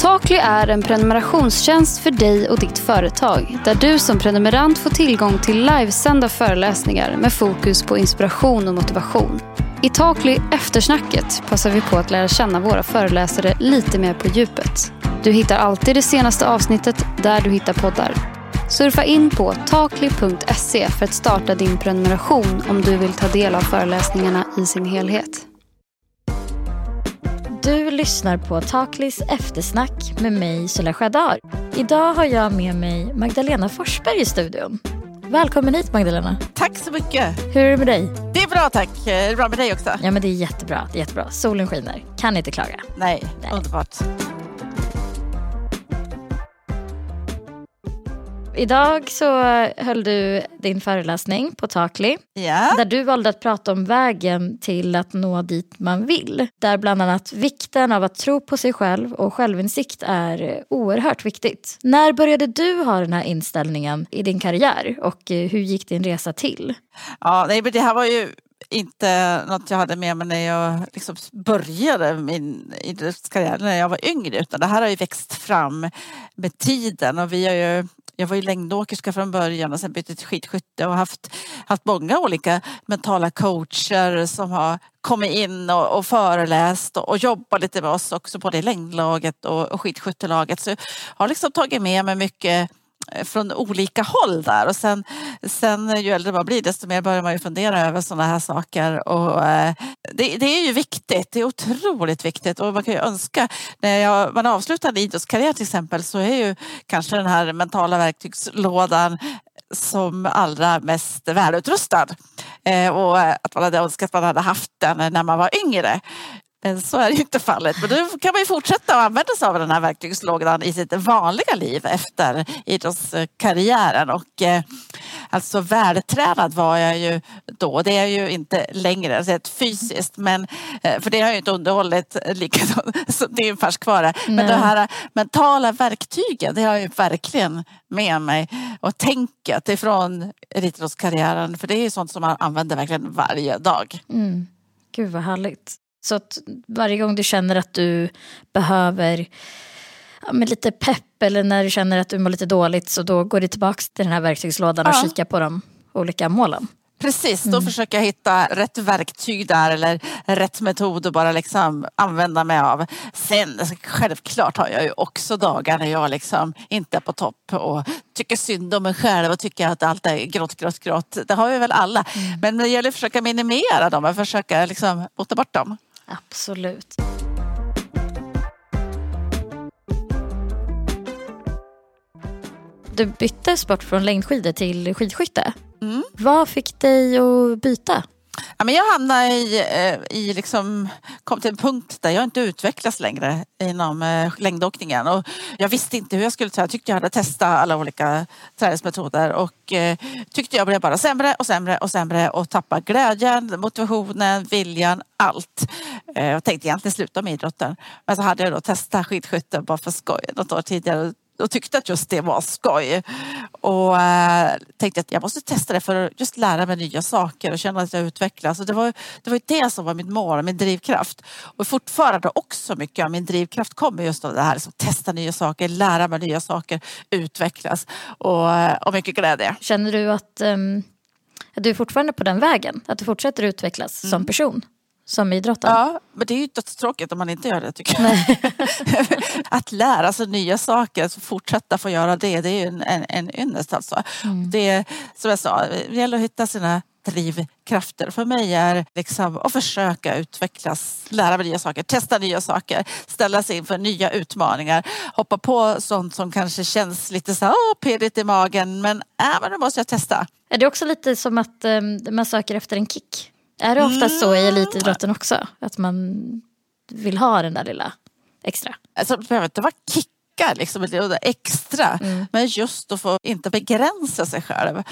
Takly är en prenumerationstjänst för dig och ditt företag där du som prenumerant får tillgång till livesända föreläsningar med fokus på inspiration och motivation. I Takly Eftersnacket passar vi på att lära känna våra föreläsare lite mer på djupet. Du hittar alltid det senaste avsnittet där du hittar poddar. Surfa in på takly.se för att starta din prenumeration om du vill ta del av föreläsningarna i sin helhet. Du lyssnar på Taklis eftersnack med mig Sula Sjödahl. Idag har jag med mig Magdalena Forsberg i studion. Välkommen hit Magdalena. Tack så mycket. Hur är det med dig? Det är bra tack. Är det bra med dig också? Ja men det är jättebra. Det är jättebra. Solen skiner. Kan inte klaga. Nej, Nej. underbart. Idag så höll du din föreläsning på Takli. Ja. Där du valde att prata om vägen till att nå dit man vill. Där bland annat vikten av att tro på sig själv och självinsikt är oerhört viktigt. När började du ha den här inställningen i din karriär och hur gick din resa till? Ja, det här var ju inte något jag hade med mig när jag liksom började min idrottskarriär när jag var yngre utan det här har ju växt fram med tiden och vi har ju jag var ju längdåkerska från början och sen bytte till skidskytte och haft, haft många olika mentala coacher som har kommit in och, och föreläst och, och jobbat lite med oss också både i längdlaget och, och skidskyttelaget. Så jag har liksom tagit med mig mycket Eh, från olika håll där. Och sen, sen ju äldre man blir desto mer börjar man ju fundera över sådana här saker. Och eh, det, det, är ju viktigt, det är otroligt viktigt. Och man kan ju önska när jag, man avslutar en idrottskarriär till exempel så är ju kanske den här mentala verktygslådan som allra mest välutrustad. Eh, och att man hade önskat att man hade haft den när man var yngre. Men så är ju inte fallet. Men då kan man ju fortsätta att använda sig av den här verktygslådan i sitt vanliga liv efter idrottskarriären. Och, eh, alltså vältränad var jag ju då. Det är jag ju inte längre alltså, fysiskt. Men, eh, för det har jag ju inte underhållit likadant. Så det är en färskvara. Men de här mentala verktygen, det har jag ju verkligen med mig. Och tänket ifrån idrottskarriären. För det är ju sånt som man använder verkligen varje dag. Mm. Gud vad härligt. Så att varje gång du känner att du behöver ja, med lite pepp eller när du känner att du mår lite dåligt så då går du tillbaka till den här verktygslådan och ja. kikar på de olika målen. Precis, då mm. försöker jag hitta rätt verktyg där eller rätt metod att bara liksom använda mig av. Sen självklart har jag ju också dagar när jag liksom inte är på topp och tycker synd om mig själv och tycker att allt är grått, grått, grått. Det har vi väl alla. Mm. Men det gäller att försöka minimera dem och försöka liksom bota bort dem. Absolut. Du bytte sport från längdskidor till skidskytte. Mm. Vad fick dig att byta? Ja, men jag hamnade i, eh, i liksom, kom till en punkt där jag inte utvecklas längre inom eh, längdåkningen. Och jag visste inte hur jag skulle träna. Jag tyckte jag hade testat alla olika träningsmetoder och eh, tyckte jag blev bara sämre och sämre och sämre och tappade glädjen, motivationen, viljan, allt. Eh, jag tänkte egentligen sluta med idrotten. Men så hade jag då testat skidskytte bara för skoj något år tidigare och tyckte att just det var skoj. Och äh, tänkte att jag måste testa det för att just lära mig nya saker och känna att jag utvecklas. Och det, var, det var det som var mitt mål, min drivkraft. Och fortfarande också mycket av min drivkraft kommer just av det här. Liksom, testa nya saker, lära mig nya saker, utvecklas och, eh, och mycket glädje. Känner du att um, du är fortfarande på den vägen? Att du fortsätter utvecklas mm. som person? Som idrottare. Ja, men det är ju dödstråkigt om man inte gör det tycker jag. att lära sig nya saker, att fortsätta få göra det, det är ju en, en, en ynnest alltså. Mm. Det som jag sa, det gäller att hitta sina drivkrafter. För mig är liksom att försöka utvecklas, lära mig nya saker, testa nya saker, ställa sig inför nya utmaningar, hoppa på sånt som kanske känns lite så pirrigt i magen men, äh, men nu måste jag testa. Är det också lite som att um, man söker efter en kick? Är det ofta så i elitidrotten också? Att man vill ha den där lilla extra? Alltså, det behöver inte vara kickar, liksom, det extra. Mm. Men just att få inte begränsa sig själv.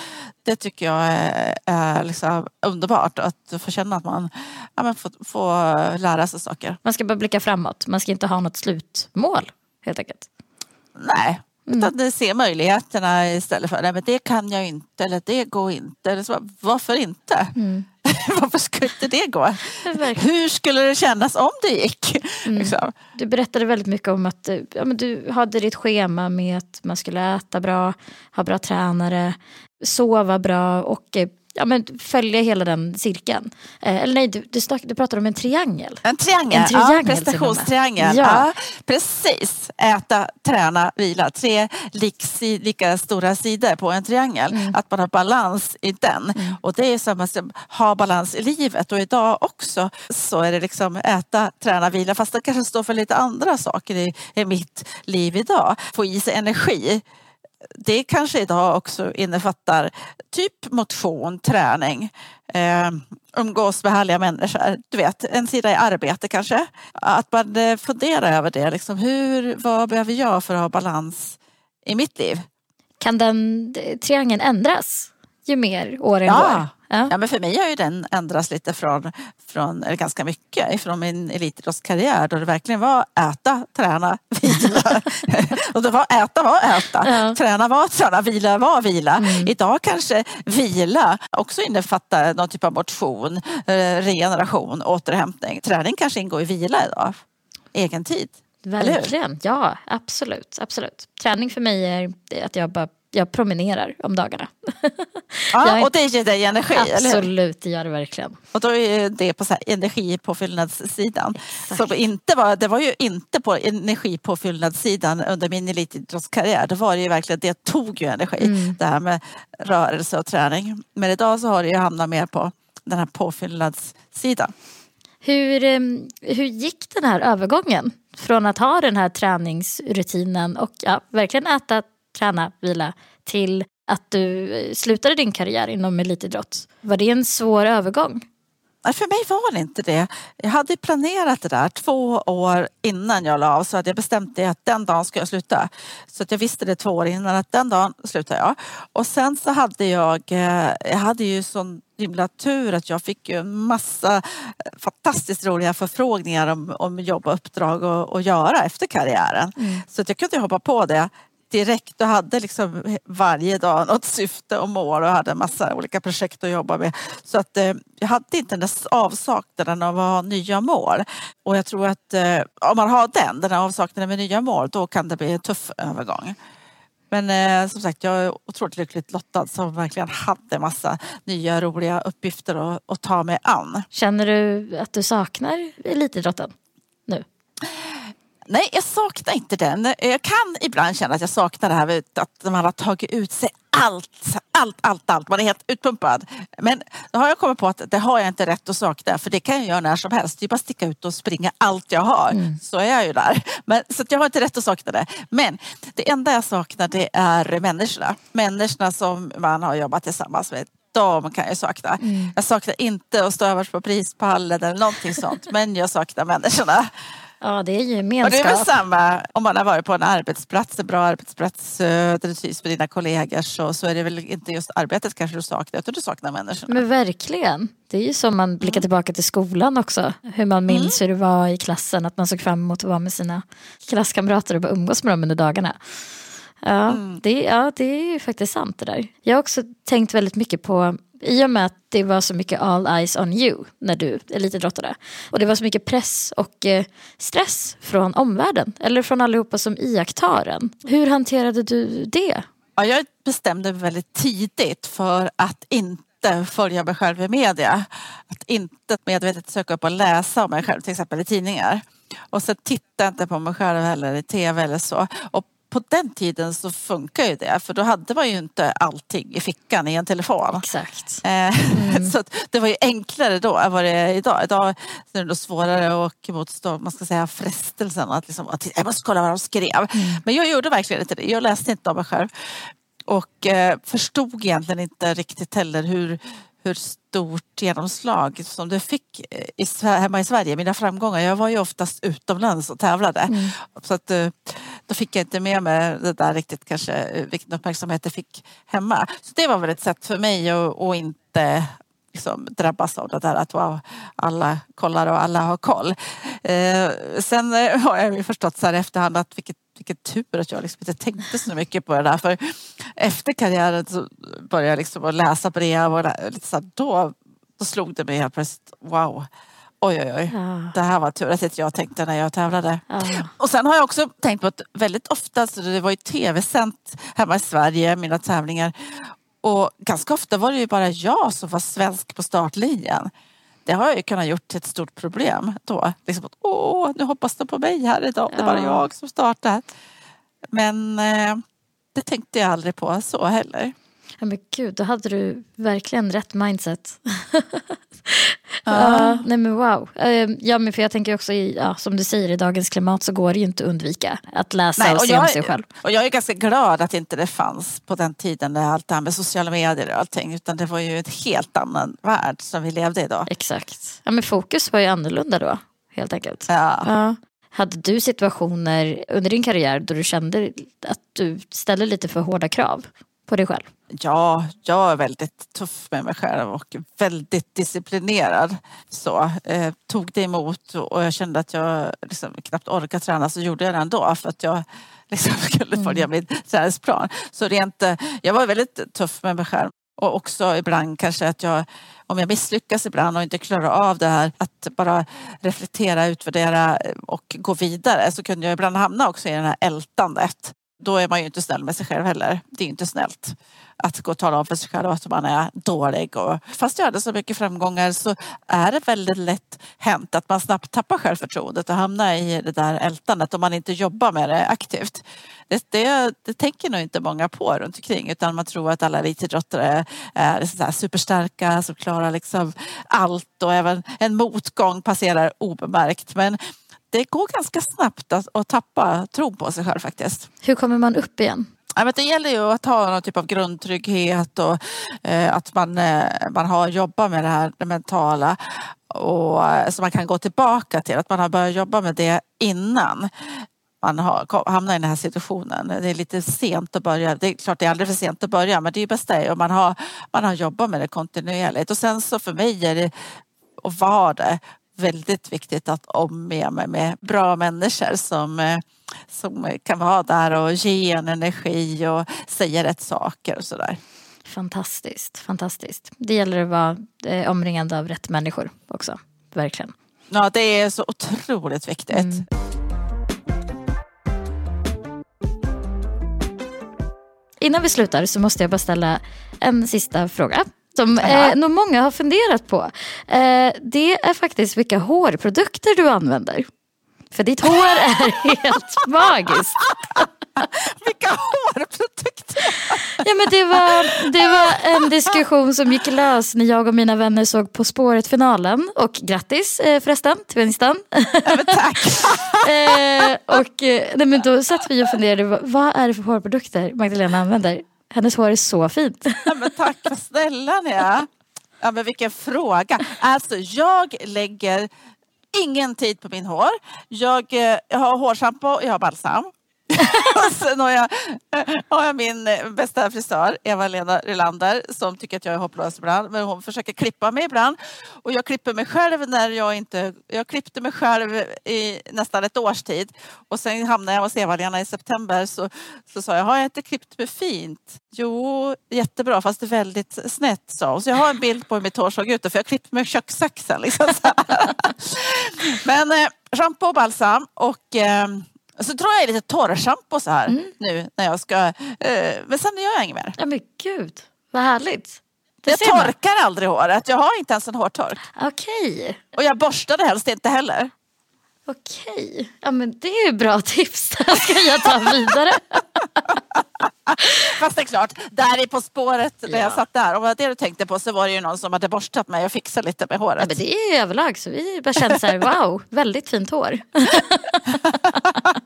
Det tycker jag är, är liksom underbart. Att få känna att man ja, men får, får lära sig saker. Man ska bara blicka framåt. Man ska inte ha något slutmål helt enkelt. Nej, Mm. Utan se möjligheterna istället för, nej men det kan jag inte eller det går inte. Eller så, varför inte? Mm. Varför skulle inte det gå? Hur skulle det kännas om det gick? Mm. Liksom. Du berättade väldigt mycket om att ja, men du hade ditt schema med att man skulle äta bra, ha bra tränare, sova bra och eh, ja, men följa hela den cirkeln. Eh, eller nej, du, du, du pratar om en triangel. En triangel, en triangel ja, prestationstriangel. Ja. ja. precis. Äta, träna, vila. Tre lika, lika stora sidor på en triangel. Mm. Att man har balans i den. Mm. Och det är som att ha balans i livet. Och idag också så är det liksom äta, träna, vila. Fast det kanske står för lite andra saker i, i mitt liv idag. Få i sig energi det kanske idag också innefattar typ motion, träning, eh, umgås med härliga människor. Du vet, en sida i arbete kanske. Att man eh, funderar över det. Liksom, hur, vad behöver jag för att ha balans i mitt liv? Kan den triangeln ändras ju mer åren ja. går? Ja. ja. men för mig har ju den ändrats lite från, från eller ganska mycket från min elitidrottskarriär då det verkligen var äta, träna, vila. och det var äta var äta, ja. träna var träna, vila var vila. Mm. Idag kanske vila också innefattar någon typ av motion, eh, regeneration, återhämtning. Träning kanske ingår i vila idag, egen tid. Verkligen, ja absolut, absolut. Träning för mig är att jag bara jag promenerar om dagarna. Ja, och det ger dig energi? Absolut, det gör det verkligen. Och då är det på så här energipåfyllnadssidan. Så inte var, det var ju inte på energipåfyllnadssidan under min elitidrottskarriär. Då var det ju verkligen, det tog ju energi. Mm. Det här med rörelse och träning. Men idag så har det ju hamnat mer på den här påfyllnadssidan. Hur, hur gick den här övergången? Från att ha den här träningsrutinen och ja, verkligen äta träna, vila till att du eh, slutade din karriär inom elitidrott. Var det en svår övergång? För mig var det inte det. Jag hade planerat det där två år innan jag la av så hade jag bestämt det att den dagen ska jag sluta. Så att jag visste det två år innan att den dagen slutar jag. Och sen så hade jag, eh, jag hade ju sån himla tur att jag fick en massa eh, fantastiskt roliga förfrågningar om, om jobb och uppdrag att göra efter karriären. Mm. Så att jag kunde hoppa på det direkt och hade liksom varje dag något syfte och mål och hade en massa olika projekt att jobba med. Så att eh, jag hade inte den där avsaknaden av att ha nya mål. Och jag tror att eh, om man har den, den här avsaknaden med nya mål, då kan det bli en tuff övergång. Men eh, som sagt, jag är otroligt lyckligt lottad som verkligen hade massa nya roliga uppgifter att, att ta mig an. Känner du att du saknar elitidrotten nu? Nej, jag saknar inte den. Jag kan ibland känna att jag saknar det här att man har tagit ut sig allt, allt, allt, allt. Man är helt utpumpad. Men då har jag kommit på att det har jag inte rätt att sakna för det kan jag göra när som helst. Det är bara att sticka ut och springa allt jag har. Mm. Så är jag ju där. Men, så jag har inte rätt att sakna det. Men det enda jag saknar det är människorna. Människorna som man har jobbat tillsammans med de kan jag sakna. Mm. Jag saknar inte att stå överst på prispallen eller någonting sånt. Men jag saknar människorna. Ja, det är ju gemenskap. Och det är väl samma om man har varit på en arbetsplats, en bra arbetsplats eh, där du trivs med dina kollegor så, så är det väl inte just arbetet kanske du saknar utan du saknar människorna. Men verkligen. Det är ju som man blickar tillbaka till skolan också. Hur man minns mm. hur det var i klassen, att man såg fram emot att vara med sina klasskamrater och bara umgås med dem under dagarna. Ja, mm. det, ja, det är ju faktiskt sant det där. Jag har också tänkt väldigt mycket på i och med att det var så mycket all eyes on you när du elitidrottade. Och det var så mycket press och eh, stress från omvärlden. Eller från allihopa som iakttar en, Hur hanterade du det? Ja, jag bestämde mig väldigt tidigt för att inte följa mig själv i media. Att inte medvetet söka upp och läsa om mig själv till exempel i tidningar. Och sen jag inte på mig själv heller i tv eller så. Och på den tiden så funkar ju det för då hade man ju inte allting i fickan i en telefon. Exakt. Eh, mm. så det var ju enklare då än vad det är idag. Idag är det svårare att motstå man ska säga, frestelsen att, liksom, att jag måste kolla vad de skrev. Mm. Men jag gjorde verkligen inte det. Jag läste inte om mig själv. Och eh, förstod egentligen inte riktigt heller hur, hur stort genomslag som det fick i, hemma i Sverige. Mina framgångar, jag var ju oftast utomlands och tävlade. Mm. Så att, eh, då fick jag inte med mig det där riktigt kanske eh, vilken uppmärksamhet det fick hemma. Så det var väl ett sätt för mig att, att inte liksom drabbas av det där att wow, alla kollar och alla har koll. Eh, sen eh, har jag ju förstått så här i efterhand att vilket vilken tur att jag liksom inte tänkte så mycket på det där. För efter karriären så började jag liksom att läsa brev och lite så här, då då slog det mig helt plötsligt, wow, oj oj oj, Ja. det här var tur att inte jag tänkte när jag tävlade. Ja. Och sen har jag också tänkt på att väldigt ofta, så det var ju tv-sänt hemma i Sverige, mina tävlingar. Och ganska ofta var det ju bara jag som var svensk på startlinjen. Det har jag ju kunnat gjort till ett stort problem då. Liksom att, åh, nu hoppas de på mig här idag. Det är bara Ja. jag som startar. Men eh, det tänkte jag aldrig på så heller. Ja, men gud, då hade du verkligen rätt mindset. ja, nej men wow. Eh, Ja, men för jag tänker också, i, ja, som du säger, i dagens klimat så går det ju inte att undvika att läsa och, se om sig själv. och jag är ganska glad att inte det fanns på den tiden när allt det här med sociala medier och allting. Utan det var ju en helt annan värld som vi levde i då. Exakt. Ja, men fokus var ju annorlunda då, helt enkelt. Ja. Ja. Hade du situationer under din karriär då du kände att du ställde lite för hårda krav på dig själv? Ja, jag är väldigt tuff med mig själv och väldigt disciplinerad. Så, eh, tog det emot och jag kände att jag liksom knappt orkade träna så gjorde jag det ändå för att jag liksom skulle följa min träningsplan. Så rent, eh, jag var väldigt tuff med mig själv. Och också ibland kanske att jag, om jag misslyckas ibland och inte klarar av det här att bara reflektera, utvärdera och gå vidare så kunde jag ibland hamna också i det här ältandet. Då är man ju inte snäll med sig själv heller. Det är inte snällt att gå och tala om för sig själv att man är dålig. Och fast jag hade så mycket framgångar så är det väldigt lätt hänt att man snabbt tappar självförtroendet och hamnar i det där ältandet om man inte jobbar med det aktivt. Det, det, det tänker nog inte många på runt omkring utan man tror att alla elitidrottare är så här superstarka som klarar liksom allt och även en motgång passerar obemärkt. Men det går ganska snabbt att, att tappa tron på sig själv faktiskt. Hur kommer man upp igen? Ja, men det gäller ju att ha någon typ av grundtrygghet och eh, att man, eh, man har jobbat med det här det mentala och, eh, så man kan gå tillbaka till att man har börjat jobba med det innan man har, hamnar i den här situationen. Det är lite sent att börja. Det är klart det är aldrig för sent att börja men det är bäst det om man har, man har jobbat med det kontinuerligt. Och sen så för mig är det, och var det, väldigt viktigt att omge mig med bra människor som, eh, som kan vara där och ge en energi och säga rätt saker och sådär. Fantastiskt, fantastiskt. Det gäller att vara eh, omringad av rätt människor också. Verkligen. Ja, det är så otroligt viktigt. Mm. Innan vi slutar så måste jag bara ställa en sista fråga. Som eh, nog många har funderat på. Eh, det är faktiskt vilka hårprodukter du använder. För ditt hår är helt magiskt. Vilka hårprodukter! Ja, men det, var, det var en diskussion som gick lös när jag och mina vänner såg På spåret-finalen. Och grattis eh, förresten till vinsten. Ja, tack! eh, och eh, nej, men då satt vi och funderade, vad, vad är det för hårprodukter Magdalena använder? Hennes hår är så fint. Ja, men tack, vad snälla ni är. Ja, men vilken fråga. Alltså, jag lägger ingen tid på min hår. Jag, eh, jag har hårschampo, jag har balsam. Och Sen har jag, har jag min eh, bästa frisör, Eva-Lena Rylander, som tycker att jag är hopplös ibland. Men hon försöker klippa mig ibland. Och jag klipper mig själv när jag inte... Jag klippte mig själv i nästan ett års tid. Och sen hamnade jag hos Eva-Lena i september. Så, så sa jag, har jag inte klippt mig fint? Jo, jättebra, fast det är väldigt snett, sa hon. Så jag har en bild på hur mitt hår såg ut. För jag klippte mig med kökssaxen. Liksom. Men eh, shampoo och balsam och eh, så tror jag lite torrschampo så här nu när jag ska... Eh, men sen gör jag inget mer. Ja men gud, vad härligt. Det Jag ser man. torkar aldrig håret. Jag har inte ens en hårtork. Okej, Och jag borstade helst inte heller. okej. Ja men det är ju bra tips. Det ska jag ta vidare. Fast det är klart, där i På spåret när Ja. jag satt där, om det var det du tänkte på så var det ju någon som hade borstat mig och fixat lite med Ja, håret. men det är överlag så vi bara känner så här, wow, väldigt fint hår.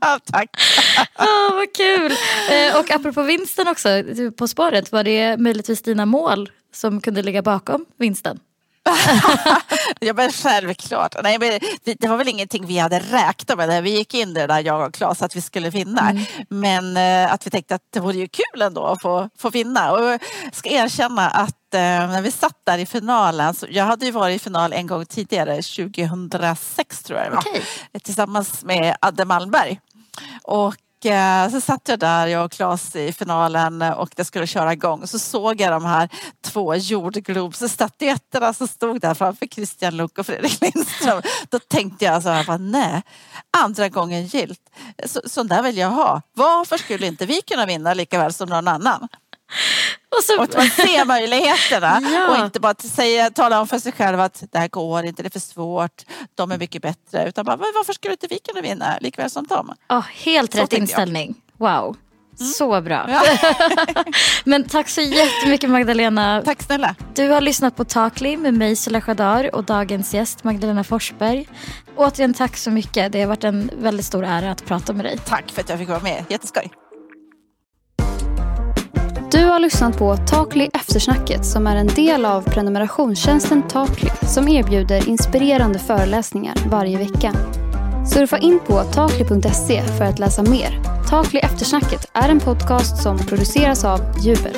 Tack. Åh, vad kul! Eh, och apropå vinsten också, På spåret, var det möjligtvis dina mål som kunde ligga bakom vinsten? Ja men självklart. Nej, men det, var väl ingenting vi hade räknat med. när Vi gick in det där jag och Claes att vi skulle vinna. Men eh, att vi tänkte att det vore ju kul ändå att få, få vinna. Och jag ska erkänna att eh, när vi satt där i finalen. Så jag hade ju varit i final en gång tidigare, 2006 tror jag det var. Okej. Tillsammans med Adde Malmberg. Och eh, så satt jag där, jag och Claes i finalen eh, och det skulle köra igång. Så såg jag de här två jordglobsstatyetterna som stod där framför Christian Luuk och Fredrik Lindström. Då tänkte jag så här, nej, andra gången gilt. Så, sån där vill jag ha. Varför skulle inte vi kunna vinna lika väl som någon annan? Och, så... och att man ser möjligheterna ja. och inte bara säga, tala om för sig själv att det här går inte, det är för svårt, de är mycket bättre. Utan bara, varför skulle inte vi kunna vinna likväl som dem? Oh, helt så rätt inställning. Jag. Wow. Mm. Så bra. Ja. Men tack så jättemycket Magdalena. Tack snälla. Du har lyssnat på Talkly med mig Sula Khadar och dagens gäst Magdalena Forsberg. Återigen tack så mycket. Det har varit en väldigt stor ära att prata med dig. Tack för att jag fick vara med. Jätteskoj. Du har lyssnat på Takli Eftersnacket som är en del av prenumerationstjänsten Takli som erbjuder inspirerande föreläsningar varje vecka. Surfa in på takli.se för att läsa mer. Takli Eftersnacket är en podcast som produceras av Jubel.